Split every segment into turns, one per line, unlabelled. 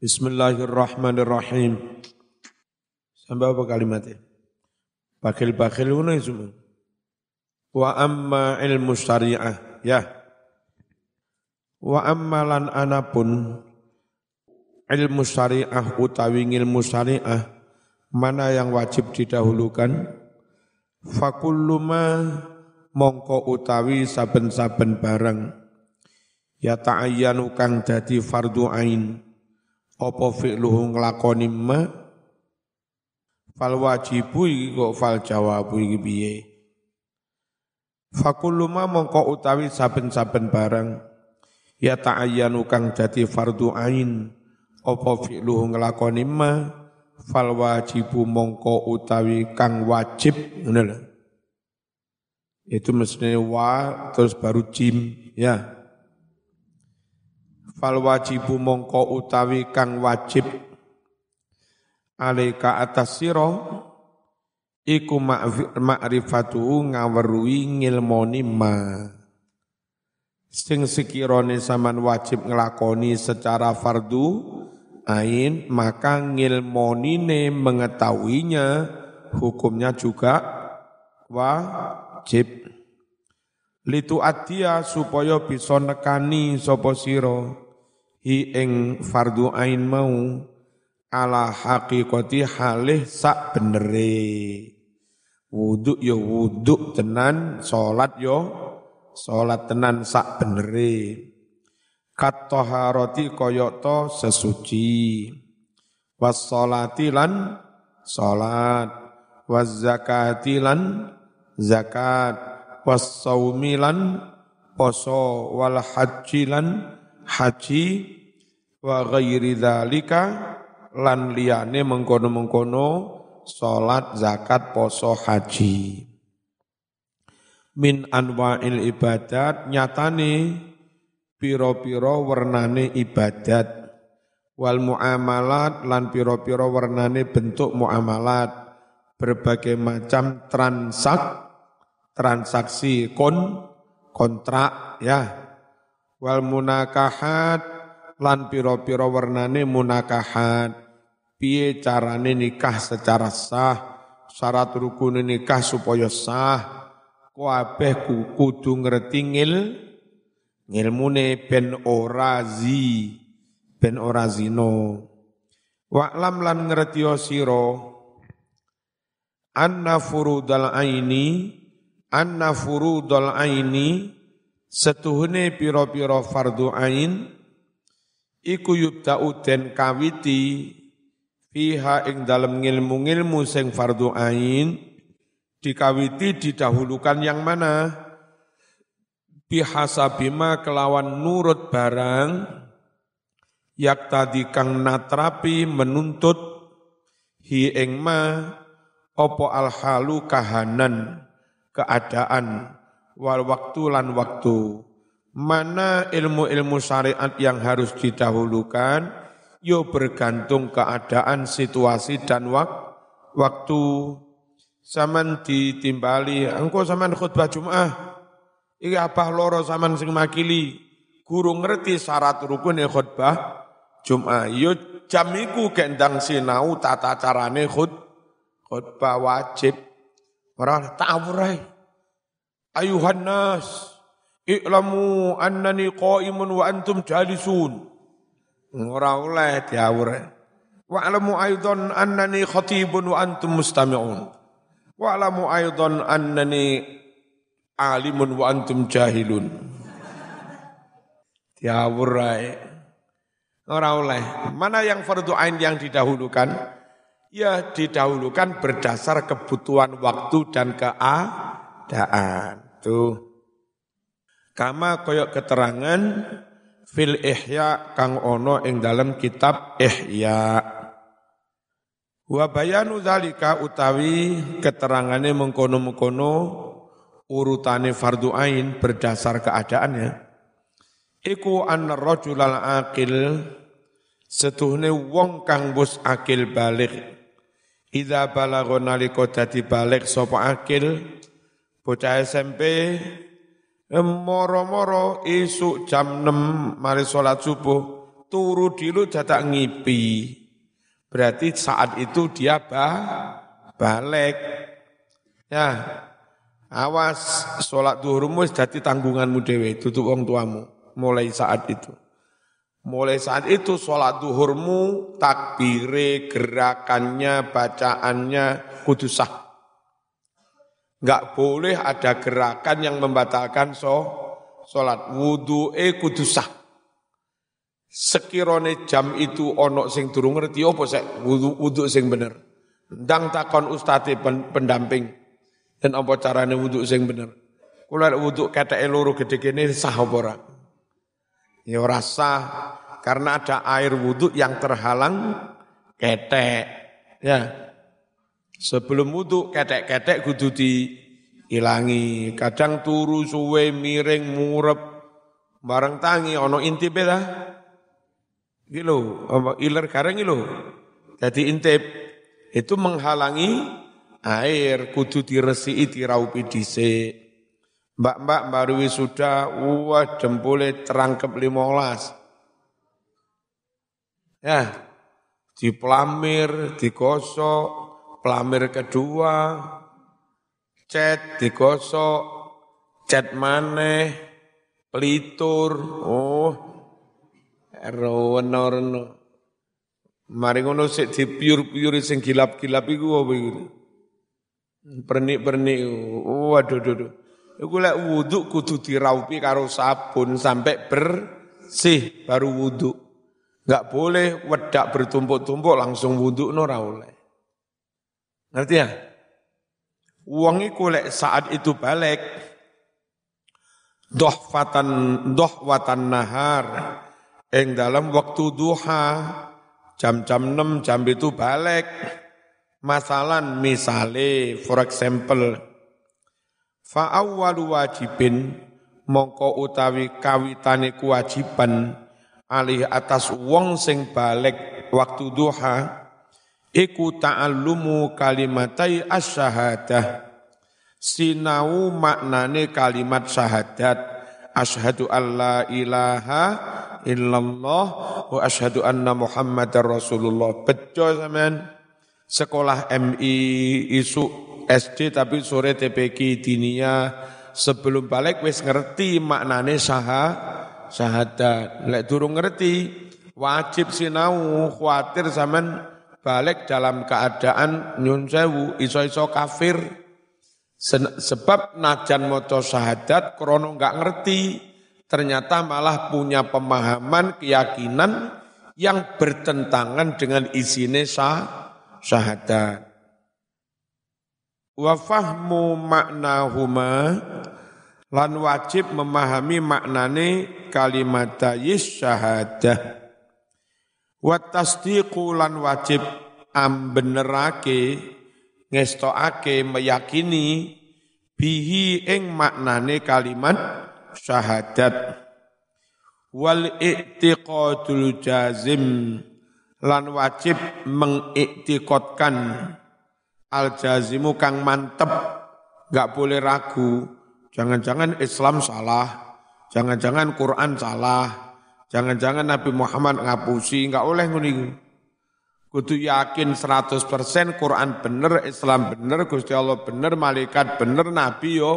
Bismillahirrahmanirrahim. Sampai apa kalimatnya? Bakil-bakil ini semua. Wa amma ilmu syariah. Ya. Wa amma lan anapun ilmu syariah utawi ilmu syariah mana yang wajib didahulukan fakulluma mongko utawi saben-saben barang ya ta'ayyanu kang dadi fardu ain apa fi'luhu nglakoni ma fal wajibu iki kok fal jawabu iki piye? Fakullu ma mongko utawi saben-saben barang ya ta'ayyanu kang dadi fardu ain. Apa fi'luhu nglakoni ma fal wajibu mongko utawi kang wajib ngono itu mestinya wa terus baru jim ya fal wajibu mongko utawi kang wajib. Alaika atas siro iku ma'rifatu ngaweruhi ngilmoni ma. Sing saman wajib ngelakoni secara fardu ain maka ngilmonine mengetahuinya hukumnya juga wajib. Litu adia supaya bisa nekani sapa sira hi ing fardu ain mau ala haqiqati halih sak benere. Wuduk yo wuduk tenan salat yo salat tenan sak benere. Kat taharati kaya to sesuci. Was salati lan salat was zakati lan zakat. Was saumilan poso. Wal haji lan haji wa ghairi dzalika lan liyane mengkono-mengkono salat, zakat, poso, haji. Min anwa'il ibadat nyatane piro-piro wernane ibadat. Wal muamalat lan piro-piro wernane bentuk muamalat. Berbagai macam transak transaksi kon kontrak ya wal munakahat lan piro-piro warnane munakahat. Piye carane nikah secara sah syarat rukun nikah supaya sah? Kabeh kudu ngerti ngil ngilmune ben ora zi ben ora zino wa'lam lan ngerti sira anna furudal aini anna furudal aini setuhune piro-piro fardu ain iku yubda'u den kawiti fiha ing dalem ngilmu-ngilmu sing fardu ain dikawiti didahulukan yang mana? Bihasabima kelawan nurut barang yak tadi kang natrapi menuntut hi ing ma opo alhalu kahanan keadaan wal waktu lan waktu. Mana ilmu-ilmu syariat yang harus didahulukan, yo bergantung keadaan, situasi dan wak waktu. Saman ditimbali, engkau saman khutbah Jum'ah, iki apa loro saman sing makili, guru ngerti syarat rukun khutbah Jum'ah. Yo jamiku gendang sinau tata carane khut, khutbah wajib. Orang tawurai. Ayuhan nas, i'lamu annani qaimun wa antum jalisun. Ora oleh diawur. Wa alamu aidan annani khatibun wa antum mustami'un. Wa alamu aidan annani alimun wa antum jahilun. Diawur ae. Ora oleh. Mana yang fardu ain yang didahulukan? Ya didahulukan berdasar kebutuhan waktu dan keadaan keadaan. Tuh. Kama koyok keterangan fil ihya kang ono ing dalam kitab ihya. Wa bayanu zalika utawi keterangane mengkono-mengkono urutane fardu ain berdasar keadaannya. Iku anna rajulal akil setuhne wong kang bus akil balik. Idza balagha nalika dadi balik sapa akil bocah SMP moro-moro isuk jam 6 mari sholat subuh turu dulu jatah ngipi. Berarti saat itu dia ba, balik. Ya, awas sholat duhurmu jadi tanggunganmu dewe, tutup wong tuamu. Mulai saat itu. Mulai saat itu sholat duhurmu, takbire, gerakannya, bacaannya, kudu sah. Enggak boleh ada gerakan yang membatalkan so, sholat. Wudu'e kudu sah sekirone jam itu ono sing durung ngerti apa sek wudu, wudu sing bener. Ndang takon ustate pendamping dan apa carane wudu sing bener. Kula wudu keteke loro gede kene sah apa? Ya ora sah karena ada air wudu yang terhalang ketek. Ya. Sebelum wudu ketek-ketek kudu diilangi. Kadang turu suwe miring murep bareng tangi ono intipe dah Iki apa iler kareng iki Jadi intip itu menghalangi air kudu diresiki diraupi dhisik. Mbak-mbak baru sudah wah jempole terangkep limolas. Ya, dipelamir, digosok, pelamir kedua, cat digosok, cat maneh, pelitur, oh Rono-rono. Mari ngono sik dipiur-piur sing gilap-gilap iku apa iku? Pernik-pernik. Waduh, waduh, waduh. Iku lek wudu kudu diraupi karo sabun sampai bersih baru wudu. Enggak boleh wedak bertumpuk-tumpuk langsung wudu no ora. Ngerti ya? Uang iku lek saat itu balik dohwatan dohwatan nahar Eng dalam waktu duha, jam-jam 6 jam itu balik. Masalan misale, for example, fa awwalu wajibin mongko utawi kawitane kewajiban alih atas wong sing balik waktu duha iku ta'allumu kalimatai asyahadah sinau maknane kalimat syahadat. Asyhadu alla ilaha illallah wa asyhadu anna muhammadar rasulullah. Bejo sampean. Sekolah MI isu SD tapi sore TPK dinia. Sebelum balik wis ngerti maknane saha syahadat. Lek durung ngerti wajib sinau khawatir sampean balik dalam keadaan nyun sewu iso-iso kafir sebab najan moco syahadat krono enggak ngerti ternyata malah punya pemahaman, keyakinan yang bertentangan dengan isine sah, syahadat. Wa fahmu maknahuma lan wajib memahami maknane kalimat syahadah. Wa tasdiqu lan wajib ambenerake ngestokake meyakini bihi ing maknane kalimat syahadat. Wal i'tiqadul jazim lan wajib mengiktikotkan al jazimu kang mantep gak boleh ragu. Jangan-jangan Islam salah jangan-jangan Quran salah jangan-jangan Nabi Muhammad ngapusi gak oleh ngono Kudu yakin 100% Quran bener, Islam bener, Gusti Allah bener, malaikat bener, Nabi yo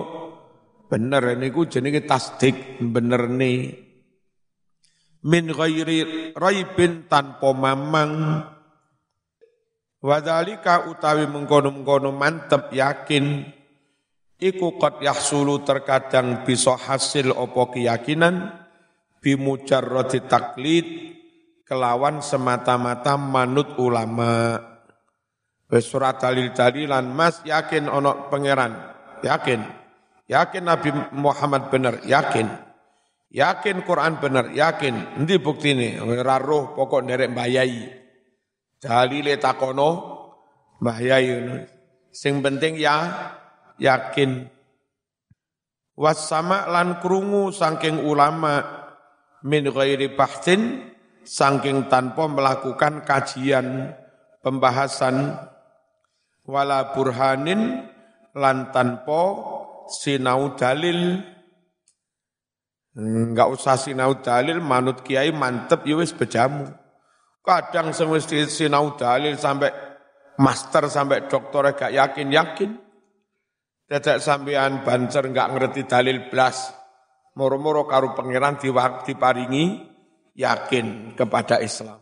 bener. Niku jenenge tasdik bener nih min ghairi raibin tanpa mamang. Wadalika utawi mengkono-mengkono mantep yakin. Iku qad yahsulu terkadang bisa hasil opo keyakinan bimujarrati taklid kelawan semata-mata manut ulama surat dalil-dalilan mas yakin ono pangeran yakin Yakin Nabi Muhammad benar, yakin. Yakin Quran benar, yakin. Nanti bukti ini, raruh pokok derek bayai. Dalile takono, bayai. Sing penting ya, yakin. Wasama lan krungu saking ulama min ghairi bahtin saking tanpa melakukan kajian pembahasan wala burhanin lan tanpa sinau dalil Enggak usah sinau dalil, manut kiai mantep ya wis bejamu. Kadang semesti sinau dalil sampai master sampai dokter gak yakin-yakin. Tidak sampean bancer enggak ngerti dalil blas. Moro-moro karu pangeran diparingi yakin kepada Islam.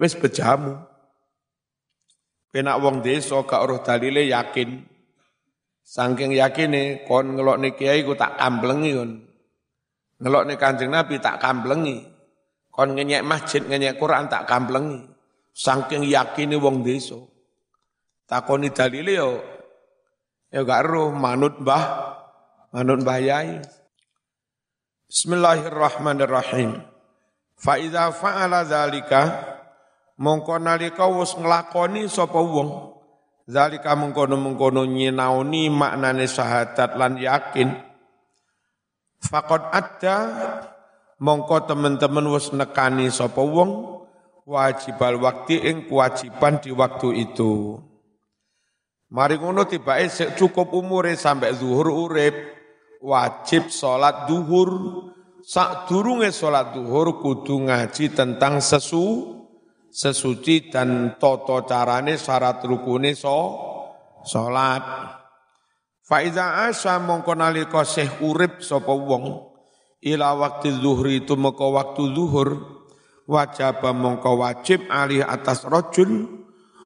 Wis bejamu. Penak wong desa gak roh dalile yakin. Saking yakine kon ngelokne kiai ku tak kamplengi kon. Ngelok nih kanjeng Nabi tak kamplengi. Kon ngenyek masjid, ngenyek Quran tak kamplengi. Saking yakini wong desa. Takoni dalile yo ya gak roh manut mbah manut mbah yai. Bismillahirrahmanirrahim. Fa idza fa'ala dzalika mongko nalika wis nglakoni sapa wong zalika mengkono-mengkono nyinaoni maknane syahadat lan yakin Fakot ada mongko teman-teman wis nekani sapa wong wajibal waktu ing kewajiban di waktu itu. Mari ngono tibake cukup umure sampai zuhur urip wajib salat duhur sak durunge salat duhur kudu ngaji tentang sesu sesuci dan toto carane syarat rukune so salat. Faiza asa mongko nalika seh urip sapa wong ila waktu itu maka waktu zuhur wajib mongko wajib alih atas rojul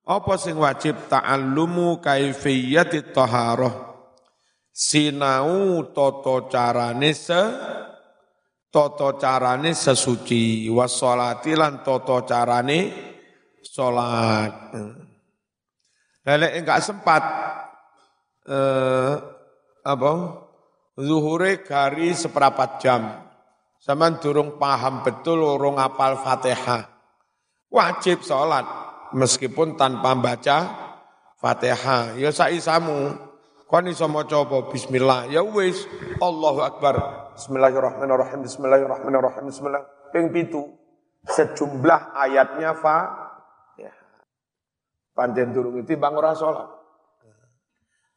apa sing wajib ta'allumu kaifiyati taharah sinau toto carane se toto carane sesuci wassolati lan toto carane salat lelek enggak sempat eh, apa zuhure gari seperapat jam. Zaman durung paham betul urung apal Fatihah. Wajib sholat meskipun tanpa baca Fatihah. Ya saisamu. Kon iso maca apa bismillah. Ya wis Allahu akbar. Bismillahirrahmanirrahim. Bismillahirrahmanirrahim. Bismillah. Ping pitu. Sejumlah ayatnya fa ya. Panjen durung itu bang ora sholat.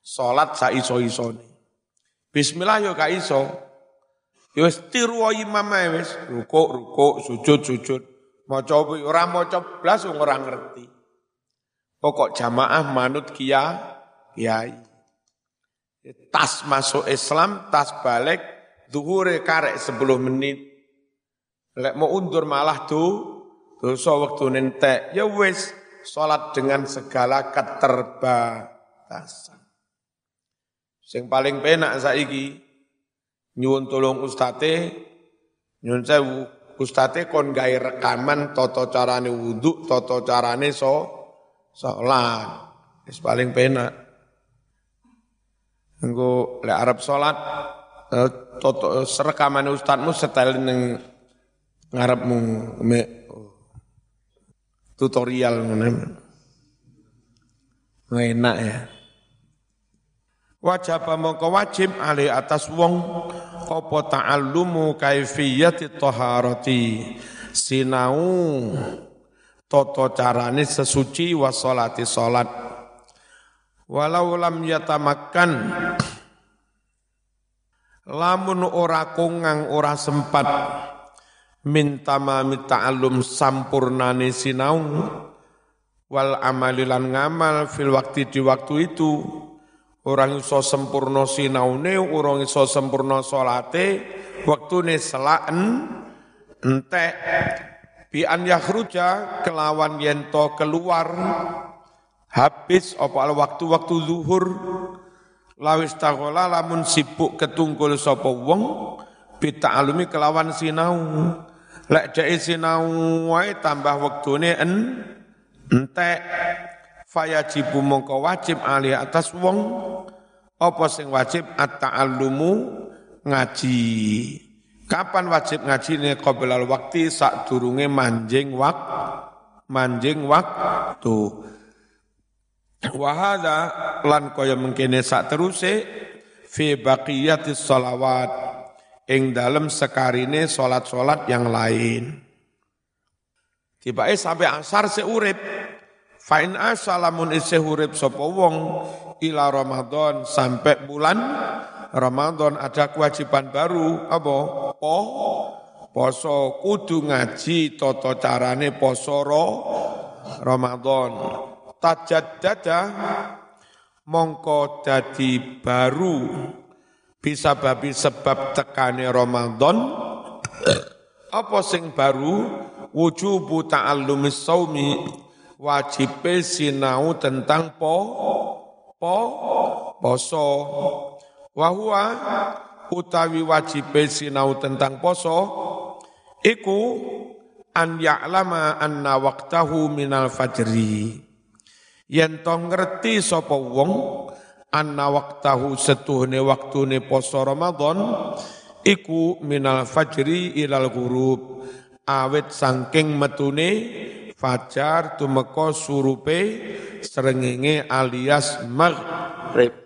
Salat sa iso-isone. Bismillah yo gak iso. Yo wis tiru imam ae wis, rukuk rukuk, sujud sujud. Maca ora maca blas ora ngerti. Pokok jamaah manut kia kiai. Tas masuk Islam, tas balik, duhure karek 10 menit. Lek mau undur malah tuh, dosa waktu nentek. Ya wis, sholat dengan segala keterbatasan. Sing paling penak saiki nyuwun tolong ustate nyuwun sewu ustate kon gawe rekaman toto carane wudhu, toto carane so salat. Wis paling penak. Engko lek arep salat eh, toto rekaman ustadmu setel ning ngarepmu me tutorial ngono. Enak ya. Wajib mongko wajib ali atas wong apa ta'allumu kaifiyati taharati sinau toto carane sesuci wa salati salat walau lam yatamakkan lamun ora kongang ora sempat minta tamami ta'allum sampurnane sinau wal amalilan ngamal fil waktu di waktu itu. Orang iso sempurna sinaune, orang iso sempurna salate, waktune selaen entek bi an yakhruja kelawan yento keluar habis apa waktu-waktu zuhur? Lawis tagola lamun sibuk ketungkul sapa wong bita'alumi kelawan sinau. Lek dhek sinau wae tambah wektune en entek. Fayajibu mongko wajib alih atas wong. Apa sing wajib? At-ta'allumu ngaji. Kapan wajib ngaji ini qoblal waktu sak durunge manjing wak manjing waktu wahada lan kaya mengkene sak teruse fi baqiyatis salawat ing dalem sekarine salat-salat yang lain tiba sampai asar seurip Fa'in asalamun isih urip sapa wong ila Ramadan sampai bulan Ramadan ada kewajiban baru apa? Oh, poso kudu ngaji toto carane poso Ramadan. Tajaddada mongko dadi baru. Bisa babi sebab tekane Ramadan. Apa sing baru? Wujubu ta'allumis saumi. Wajib sinau tentang po po poso. Wahwa utawi wajib sinau tentang poso. Iku an ya'lama anna waqtahu minal fajri yen to ngerti sapa wong anna waqtahu setuhne waktune poso Ramadan iku minal fajri ilal ghurub. Awet sangking metune fajar tumeka surupe srengenge alias maghrib.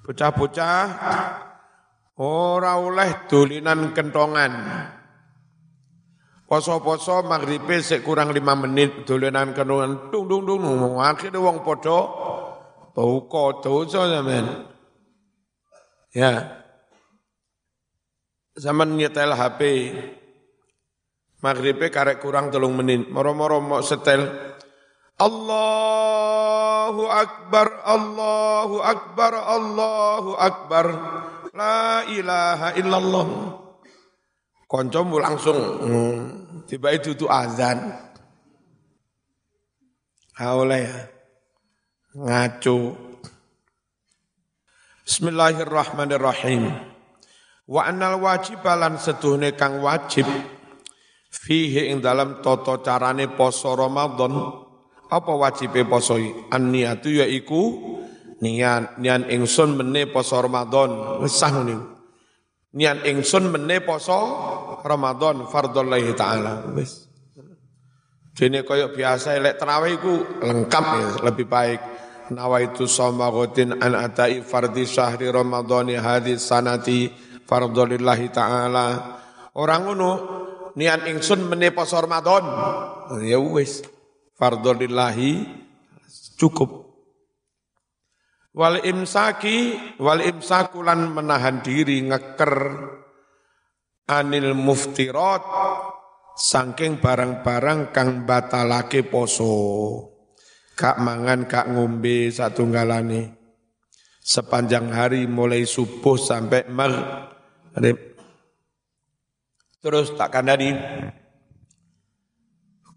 Bocah-bocah ora oleh dolinan kentongan Poso-poso maghribe sik kurang lima menit dolanan kentongan dung dung dung akhirnya wong padha buka dosa sampean. Ya. Zaman nyetel HP, Maghribe karek kurang telung menit. Moro-moro mau setel. Allahu Akbar, Allahu Akbar, Allahu Akbar. La ilaha illallah. Koncomu langsung tiba itu tuh azan. Haula ya. Ngaco. Bismillahirrahmanirrahim. Wa annal wajibalan setuhne kang wajib fihi ing dalam toto carane poso Ramadan apa wajibe poso an-niyatu yaiku niat niat ingsun mene poso Ramadan wis sah niat ingsun mene poso Ramadan fardhullahi taala wis Dene koyok biasa elek terawih iku lengkap ya, lebih baik. Nawaitu soma ghatin an atai fardi syahri ramadhani hadis sanati fardhulillahi ta'ala. Orang ngono niat ingsun mene poso Ramadan. Ya wis, fardhu lillahi cukup. Wal imsaki wal imsaku lan menahan diri ngeker anil muftirat saking barang-barang kang batalake poso. Kak mangan, kak ngombe satu galane. Sepanjang hari mulai subuh sampai maghrib. Terus tak kandani.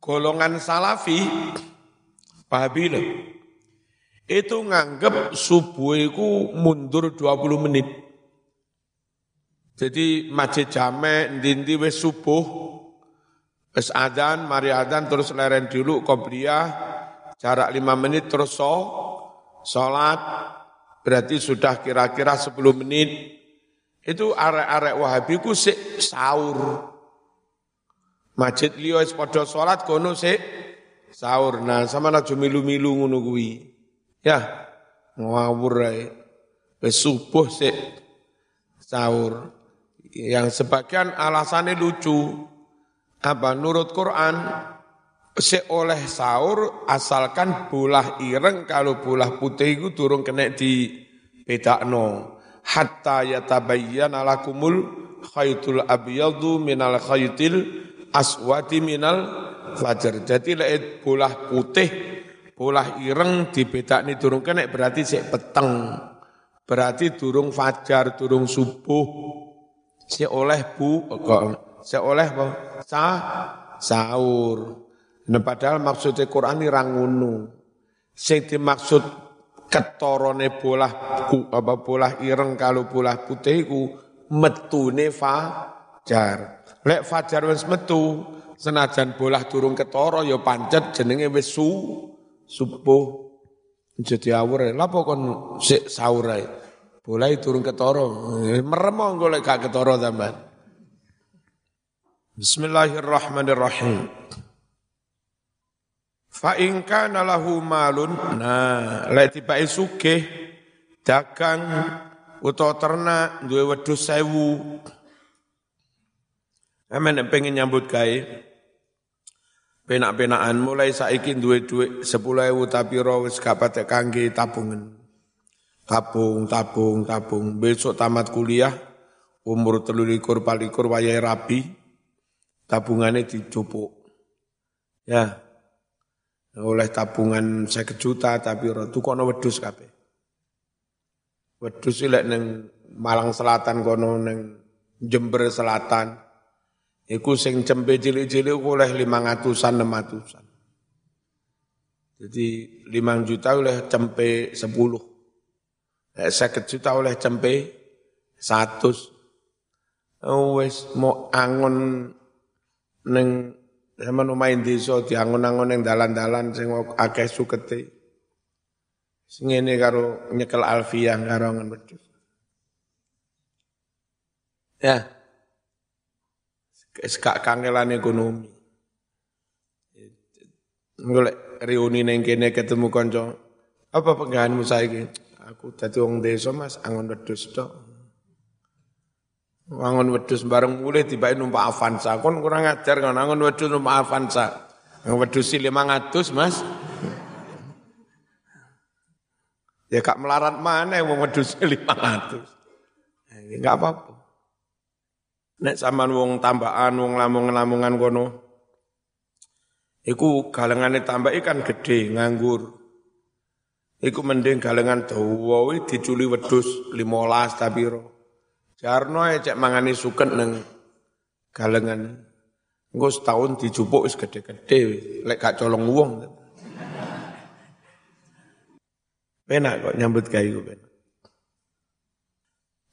Golongan salafi, Wahabi itu nganggep subuh itu mundur 20 menit. Jadi masjid jame dinti wis subuh, wis adzan, mari adzan terus leren dulu qobliyah, jarak 5 menit terus so, sholat, berarti sudah kira-kira 10 menit, itu arek-arek Wahabi ku sik sahur. Masjid liya wis padha kono sik sahur. Nah, sama aja milu-milu. Ya, ngawur ae. Wis subuh sik sahur. Yang sebagian alasannya lucu. Apa nurut Quran sik oleh sahur asalkan bolah ireng kalau bolah putih itu turun kena di bedakno hatta yatabayyana lakumul khaytul abyadu minal khaytil aswati minal fajar. Jadi lek bolah putih, bolah ireng dibedakne durung kena berarti sik peteng. Berarti durung fajar, durung subuh. Si oleh bu kok si oleh apa? Sah sahur. Nah, padahal maksudnya Quran ini ranggunu. Sing dimaksud ketorone bolah apa bolah ireng kalau bolah putih iku metune fajar. Lek fajar wis metu, senajan bolah durung ketoro ya pancet jenenge wis su subuh. Jadi awur lha apa kon sik sahur ae. Bolah durung ketoro, merem golek gak ketoro sampean. Bismillahirrahmanirrahim. Fa in kana malun nah lek tibae sugih dagang utawa ternak duwe wedhus sewu Amen pengen nyambut gawe penak-penakan mulai saiki duwe dhuwit 10.000 tapi ro wis gak kangge tabungan. tabung, tabung, tabung. Besok tamat kuliah, umur telulikur palikur wayai rabi, tabungannya dicupuk. Ya, oleh tabungan saya juta tapi rotu kono wedus kape. Wedus ilek neng Malang Selatan kono neng Jember Selatan. Iku sing cempe cilik-cilik oleh lima ratusan, enam ratusan. Jadi lima juta oleh cempe sepuluh. Seket juta oleh cempe satu. Oh, wes mau angon neng sama main desa diangon-angon yang dalan-dalan sing akeh sukete. Sing ngene karo nyekel alfiah karo ngen. Ya. Sekak kangelan ekonomi. Golek reuni ning kene ketemu kanca. Apa penggaweanmu saiki? Aku dadi wong desa Mas, angon wedhus tok. Wangun wedus bareng mulai tiba numpak Avanza. Kon kurang ajar kan wangun wedus numpak Avanza. Si lima ngatus mas. Ya kak melarat mana yang mau lima ngatus. Enggak apa-apa. Nek sama wong tambahan, wong lamung-lamungan kono. Iku galengane tambah ikan gede, nganggur. Iku mending galengan dawa diculi wedus limolas tapi roh. Jarno cek mangani suket neng galengan. Engko setahun dijupuk wis gede-gede, lek gak colong wong. Penak kok nyambut gawe ku.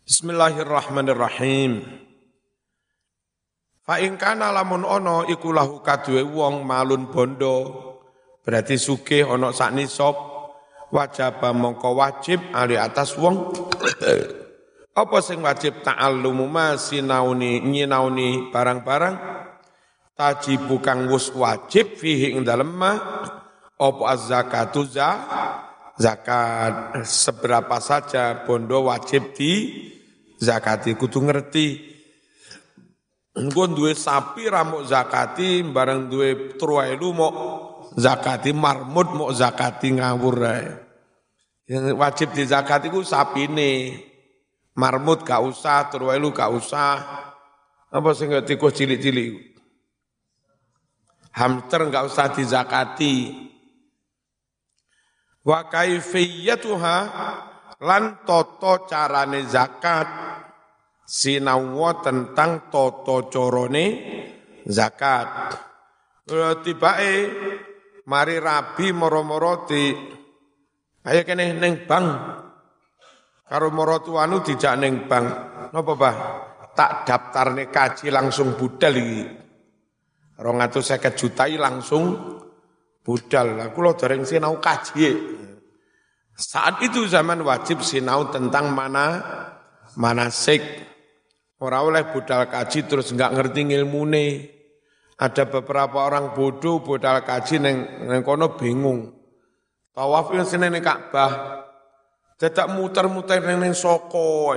Bismillahirrahmanirrahim. Fa ing lamun ana iku lahu wong malun bondo. Berarti sugih ana sak nisab. Wajib mongko wajib ali atas wong. Apa sing wajib ta'allumu ma? Sinauni nyinauni barang-barang. Taji bukan wus wajib fihi ing dalem ma? Apa az-zakatu zakat? Seberapa saja bondo wajib di zakati kudu ngerti engko duwe sapi ramuk zakati bareng duwe truwelu mau zakati marmut mau zakati ngawur yang wajib di zakat iku sapine Marmut gak usah, terwelu gak usah. Apa sing tikus cilik-cilik? Hamster gak usah dizakati. Wa kaifiyatuha lan toto carane zakat sinawa tentang toto corone zakat. Tibae mari rabi moro-moro di ayo kene neng bang Karo morotuanu dijak ning bank. Napa, Pak? Tak daftarne kaji langsung budal iki. 250 juta langsung budal. Aku lo dereng sinau kaji. Saat itu zaman wajib sinau tentang mana manasik. Orang oleh budal kaji terus enggak ngerti nih. Ada beberapa orang bodoh budal kaji neng, neng kono bingung. Tawaf yang sini Ka'bah, Dadak muter-muter neng soko.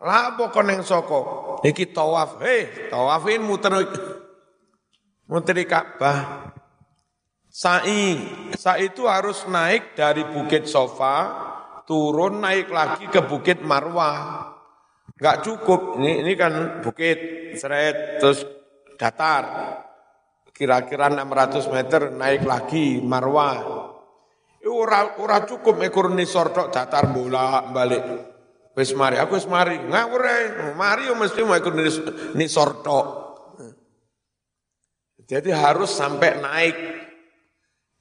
Lah apa kok neng soko? Iki tawaf. Hei, tawafin muter muter Ka'bah. Sa'i, sa'i itu harus naik dari Bukit Sofa, turun naik lagi ke Bukit Marwah. Enggak cukup, ini, ini kan bukit, seret, terus datar. Kira-kira 600 meter naik lagi Marwah. Ora ora cukup ekor nisor tok datar bola balik. Wis mari, aku wis mari. Ngawur. Mari yo mesti mau ekor nisor tok. Jadi harus sampai naik.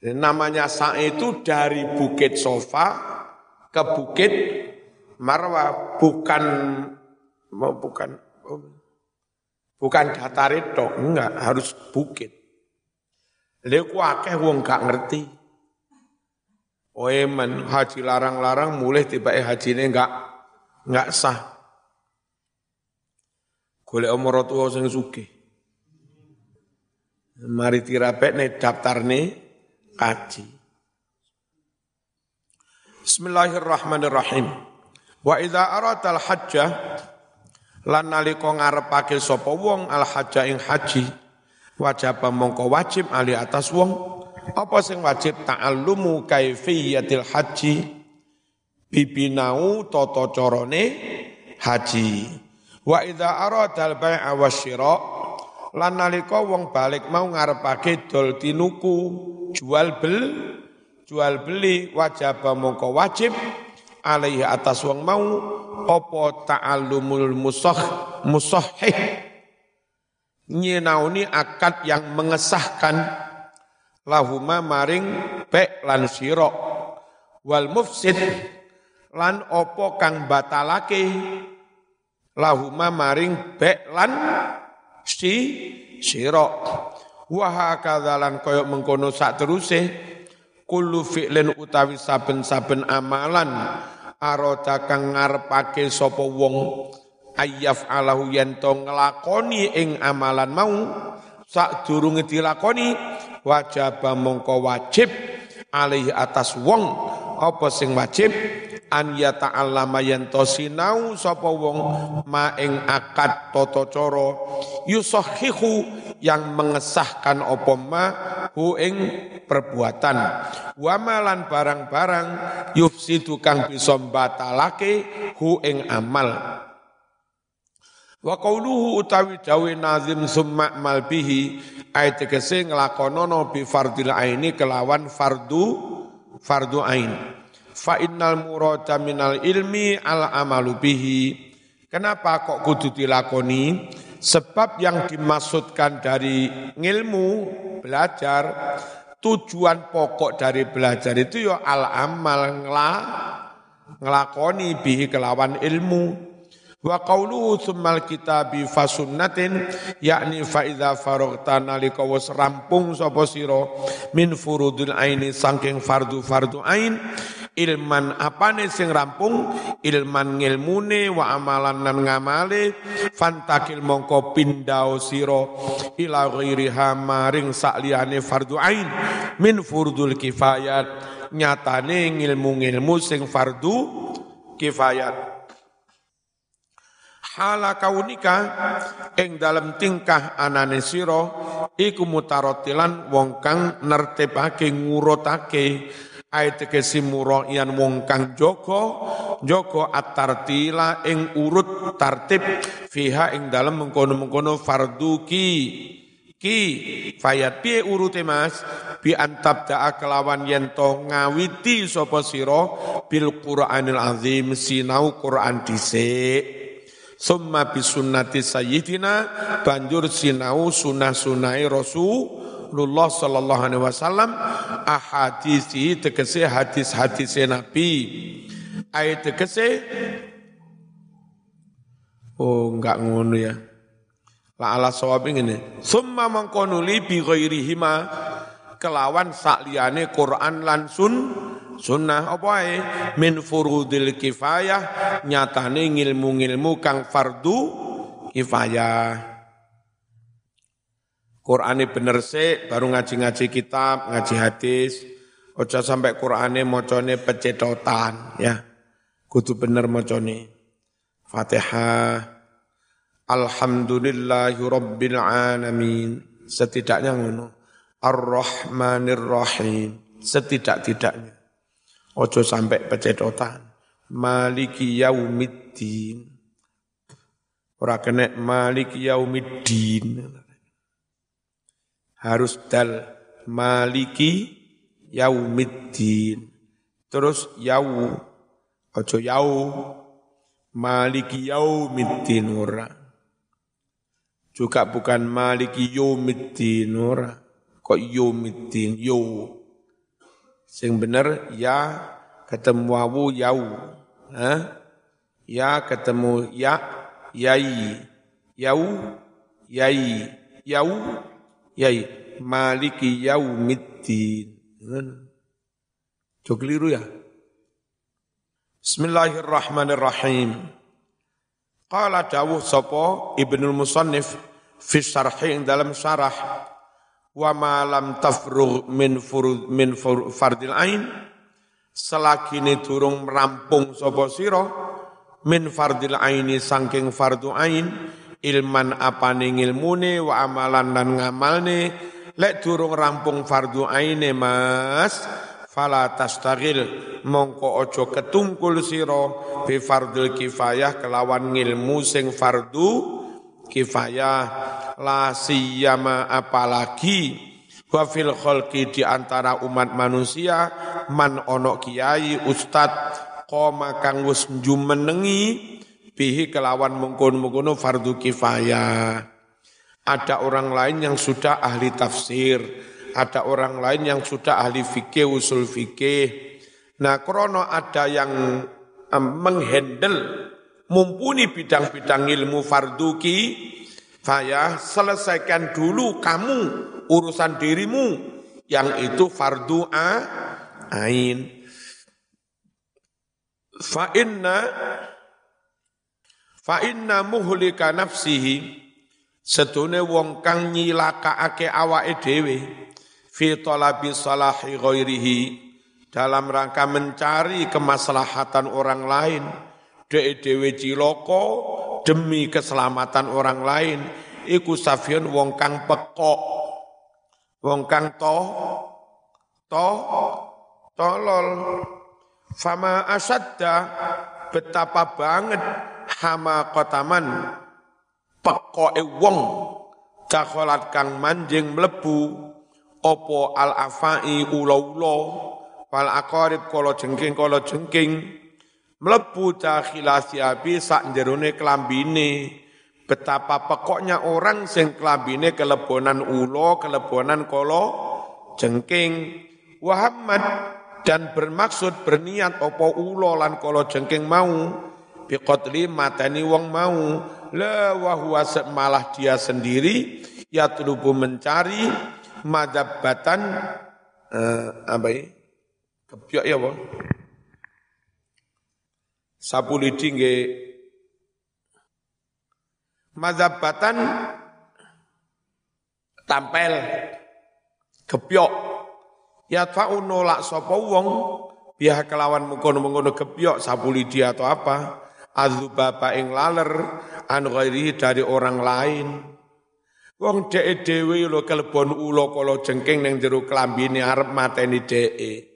Dan namanya sa itu dari Bukit Sofa ke Bukit Marwa, bukan mau bukan bukan datar itu, enggak, harus bukit. Lha akeh wong gak ngerti. Oeman haji larang-larang mulai tiba eh haji ini enggak enggak sah. Golek omor tua sing. Mari tirapet nih daftar nih kaji. Bismillahirrahmanirrahim. Wa idza aratal hajjah lan nalika ngarepake sapa wong al hajja ing haji wajib mongko wajib ali atas wong? Apa sing wajib ta'allumu kaifiyatil haji? Bibinau toto corone haji. Wa idza aradal bai'a wasyira lan nalika wong balik mau ngarepake dol tinuku jual bel jual beli wajib mongko wajib alaihi atas wong mau apa ta'allumul musah musahhih nyinauni akad yang mengesahkan. Lahuma maring bek lan sira. Wal mufsid lan opo kang batalake? Lahuma maring bek lan si sira. Wa hakadzalan koyok mengkono sak teruse kullu fi'lin utawi saben-saben amalan arota kang ngarepake sapa wong. Ayyaf alahu yen to nglakoni ing amalan mau sak durunge dilakoni wajib mongko wajib alaihi atas wong. Apa sing wajib an ya ta'allama yen to sinau sapa wong ma ing akad tata cara. Yusahihu yang mengesahkan apa ma hu ing perbuatan. Wa malan barang-barang yufsidu kang bisa batalake hu ing amal. Wa qauluhu utawi dawe nazim summa mal bihi ayat tegese nglakonono bi fardil aini kelawan fardu fardu ain. Fa innal murada minal ilmi al amalu bihi. Kenapa kok kudu dilakoni? Sebab yang dimaksudkan dari ilmu belajar tujuan pokok dari belajar itu ya al amal ngla ngelakoni bihi kelawan ilmu Wa qawluhu tsummal kitabi fasunnatin yakni fa idza faraghta nalika wis rampung sapa sira min furudul aini saking fardu-fardu ain ilman apane sing rampung? Ilman ngilmune wa amalan nan ngamale. Fantakil mongko pindao sira ila ghairiha maring sakliyane fardu ain. Min furdul kifayat. Nyatane ngilmu-ngilmu sing fardu kifayat. Hala kaunika ing dalam tingkah anane sira iku mutarotilan wong kang nertepake ngurutake ayat kesimuro yan wong kang joko joko atartila ing urut tartib fiha ing dalam mengkono-mengkono fardu ki. Ki fayat piye urute Mas? Bi antab da'a kelawan yen to ngawiti sapa sira bil Qur'anil azim sinau Qur'an dhisik. Summa bisunnati sayyidina banjur sinau sunah-sunai Rasulullah sallallahu alaihi wasallam ahadisi tegese hadis-hadis Nabi. Ayat tegese Oh enggak ngono ya. La ala sawab ini. Summa mangkonuli bi ghairihima kelawan sakliyane Quran lan sun sunnah apa ae min furudil kifayah nyatane ngilmu-ngilmu kang fardu kifayah Qur'ane bener sih baru ngaji-ngaji kitab, ngaji hadis. Ojo sampai Qur'ane mocone pecetotan ya. Kudu bener mocone. Fatihah. Alhamdulillahi alamin. Setidaknya ngono. Ar-Rahmanir Rahim. Setidak-tidaknya. Ojo sampai pecedotan. Maliki yaumiddin. Ora kena maliki yaumiddin. Harus dal maliki yaumiddin. Terus yau. Ojo yau. Maliki yaumiddin ora. Juga bukan maliki yaumiddin ora. Kok yaumiddin yau. Sing bener ya ketemu wawu yau. Hah? Ya ketemu ya yai. Yau yai. Yau yai. Maliki yaumiddin. Jok keliru ya? Bismillahirrahmanirrahim. Qala dawuh sapa Ibnul Musannif fi syarhi dalam syarah wa ma lam tafrugh min furud min fardil ain selagi ini durung merampung sapa sira min fardil aini saking fardu ain ilman apane ngilmune wa amalan dan ngamalne. Lek durung rampung fardu aine mas fala tastagil. Mongko ojo ketungkul siro bi fardil kifayah kelawan ngilmu sing fardu kifayah. La siyama apalagi. Wa fil khalqi di antara umat manusia man ono kiai ustad koma kang wis jumenengi bihi kelawan mengkon-mengkono fardu kifayah ada orang lain yang sudah ahli tafsir, ada orang lain yang sudah ahli fikih, usul fikih. Nah, krono ada yang menghandle, mumpuni bidang-bidang ilmu farduki, saya selesaikan dulu kamu urusan dirimu, yang itu fardu ain. Fa inna fa inna muhlika nafsihi. Sedune wong kang nyilakaake awake dhewe fi talabi salahi ghairihi dalam rangka mencari kemaslahatan orang lain. Dek dhewe ciloko demi keselamatan orang lain iku safian wong kang pekok. Wong kang to to tolol. Fama asadda betapa banget hama kotaman pekoke wong dakhalat kang manjing mlebu opo al afai ula-ula wal aqarib kala jengking kala jengking mlebu dakhila siabi sak jerone klambine betapa pekoknya orang sing klambine kelebonan ulo kelebonan kala jengking Muhammad dan bermaksud berniat opo ulo lan kala jengking mau biqatli matani wong mau. La wahwa malah dia sendiri. Ya telubu mencari madabatan uh, apa ya kebiak ya bang. Sapu lidi nge madabatan tampel kebiak. Ya fa'u nolak sapa wong biha kelawan mengkono-mengkono kebiak sapu lidi atau apa adzubaba ing laler an ghairihi dari orang lain. Wong dhek dhewe lho kelebon ula kala jengking ning jero klambine arep mateni dheke.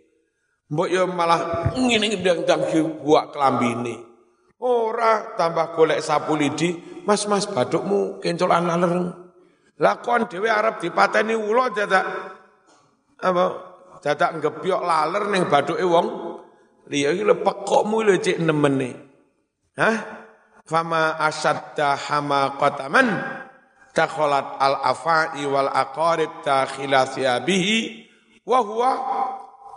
Mbok yo malah ngene ndang-ndang buak klambine. Ora tambah golek sapu lidi, mas-mas badukmu kencolan laler. Lah kon dhewe arep dipateni ula dadak apa dadak ngebyok laler ning baduke wong liya iki lho pekokmu lho cek nemene. Hah? Fama asadda qataman takhalat al-afai wal aqarib dakhila thiyabihi wa huwa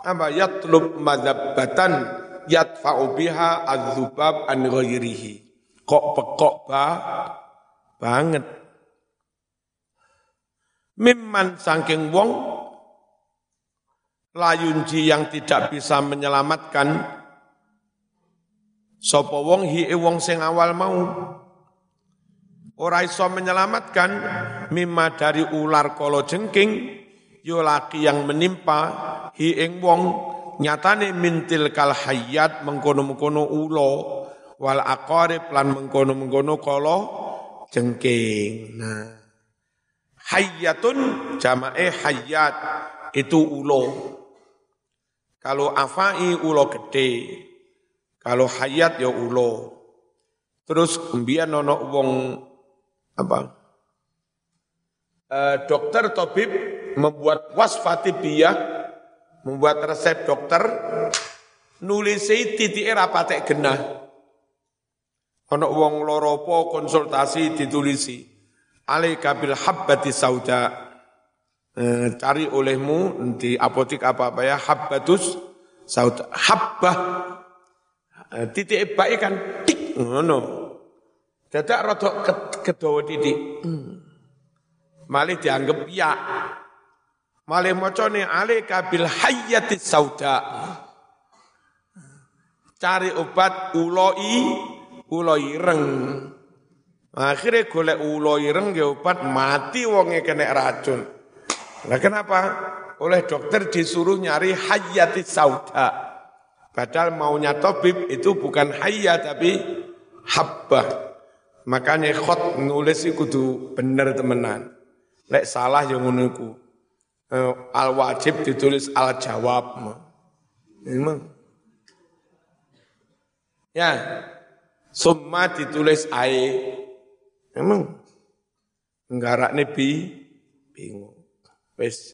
ama yatlub madabbatan yatfa'u biha adzubab an ghairihi. Kok pekok ba banget. Mimman saking wong layunji yang tidak bisa menyelamatkan Sapa wong hi wong sing awal mau ora iso menyelamatkan mimma dari ular kolo jengking yo laki yang menimpa hi ing wong nyatane mintil kal hayat mengkono-mengkono ulo wal aqarib lan mengkono-mengkono kolo jengking. Nah, hayatun jamae hayat itu ulo. Kalau afai ulo gede, kalau hayat ya ulo. Terus kemudian nono wong apa? E, dokter tabib membuat wasfatibiyah, membuat resep dokter, nulisi titik rapatek genah. Ono wong loropo konsultasi ditulisi. Alaika bil habbati sauda. E, cari olehmu di apotik apa-apa ya habbatus sauda. Habbah Eh, titik baik kan tik ngono. Dadak rada kedawa titik. Hmm. Malih dianggap ya. Malih macane alika bil hayyati sauda. Cari obat uloi uloi ireng. Akhirnya golek uloi ireng ya obat mati wonge kena racun. Nah kenapa? Oleh dokter disuruh nyari hayyati sauda. Padahal maunya tabib itu bukan hayya tapi habbah. Makanya khot nulis itu kudu bener temenan. Lek salah yang ngono eh, Al wajib ditulis al jawab. Memang. Ya, summa ditulis ae. Memang. Nggarak nebi bingung. Wes